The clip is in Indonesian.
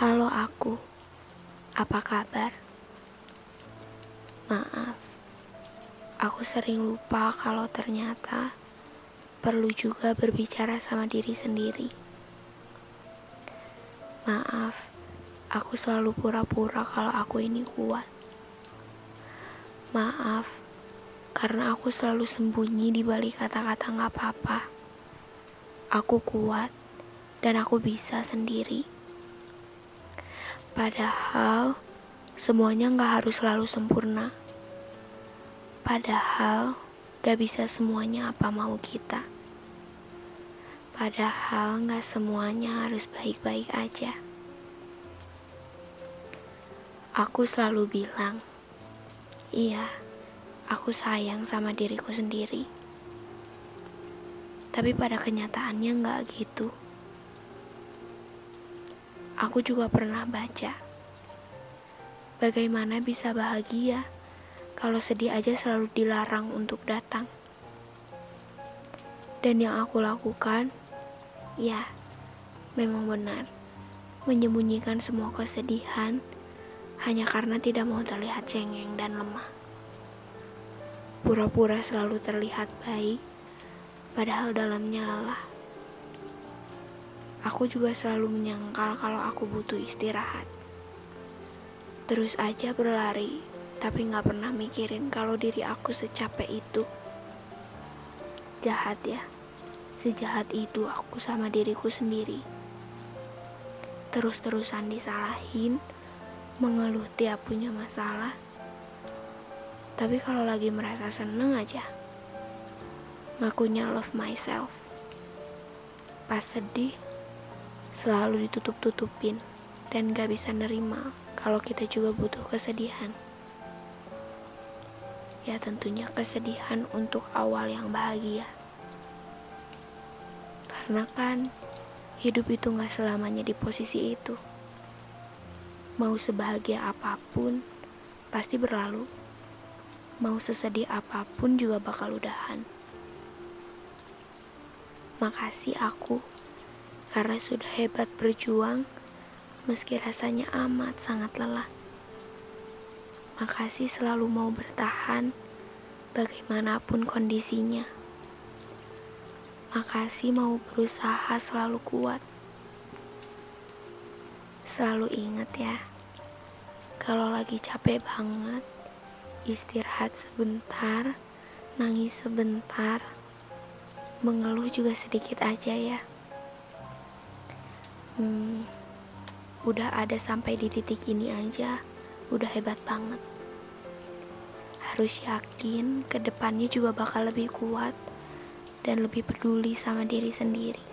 Halo aku, apa kabar? Maaf, aku sering lupa kalau ternyata perlu juga berbicara sama diri sendiri. Maaf, aku selalu pura-pura kalau aku ini kuat. Maaf, karena aku selalu sembunyi di balik kata-kata nggak apa-apa. Aku kuat dan aku bisa sendiri. Padahal semuanya nggak harus selalu sempurna. Padahal gak bisa semuanya apa mau kita. Padahal gak semuanya harus baik-baik aja. Aku selalu bilang, iya, aku sayang sama diriku sendiri. Tapi pada kenyataannya gak gitu. Aku juga pernah baca bagaimana bisa bahagia kalau sedih aja selalu dilarang untuk datang. Dan yang aku lakukan, ya, memang benar, menyembunyikan semua kesedihan hanya karena tidak mau terlihat cengeng dan lemah. Pura-pura selalu terlihat baik, padahal dalamnya lelah. Aku juga selalu menyangkal kalau aku butuh istirahat. Terus aja berlari, tapi gak pernah mikirin kalau diri aku secapek itu. Jahat ya, sejahat itu aku sama diriku sendiri. Terus-terusan disalahin, mengeluh tiap punya masalah. Tapi kalau lagi merasa seneng aja, ngakunya love myself. Pas sedih, selalu ditutup-tutupin dan gak bisa nerima kalau kita juga butuh kesedihan. Ya tentunya kesedihan untuk awal yang bahagia. Karena kan hidup itu gak selamanya di posisi itu. Mau sebahagia apa pun, pasti berlalu. Mau sesedih apa pun juga bakal udahan. Makasih aku karena sudah hebat berjuang meski rasanya amat sangat lelah. Makasih selalu mau bertahan bagaimanapun kondisinya. Makasih mau berusaha selalu kuat. Selalu ingat ya, kalau lagi capek banget, istirahat sebentar, nangis sebentar, mengeluh juga sedikit aja ya hmm, udah ada sampai di titik ini aja udah hebat banget. Harus yakin ke depannya juga bakal lebih kuat dan lebih peduli sama diri sendiri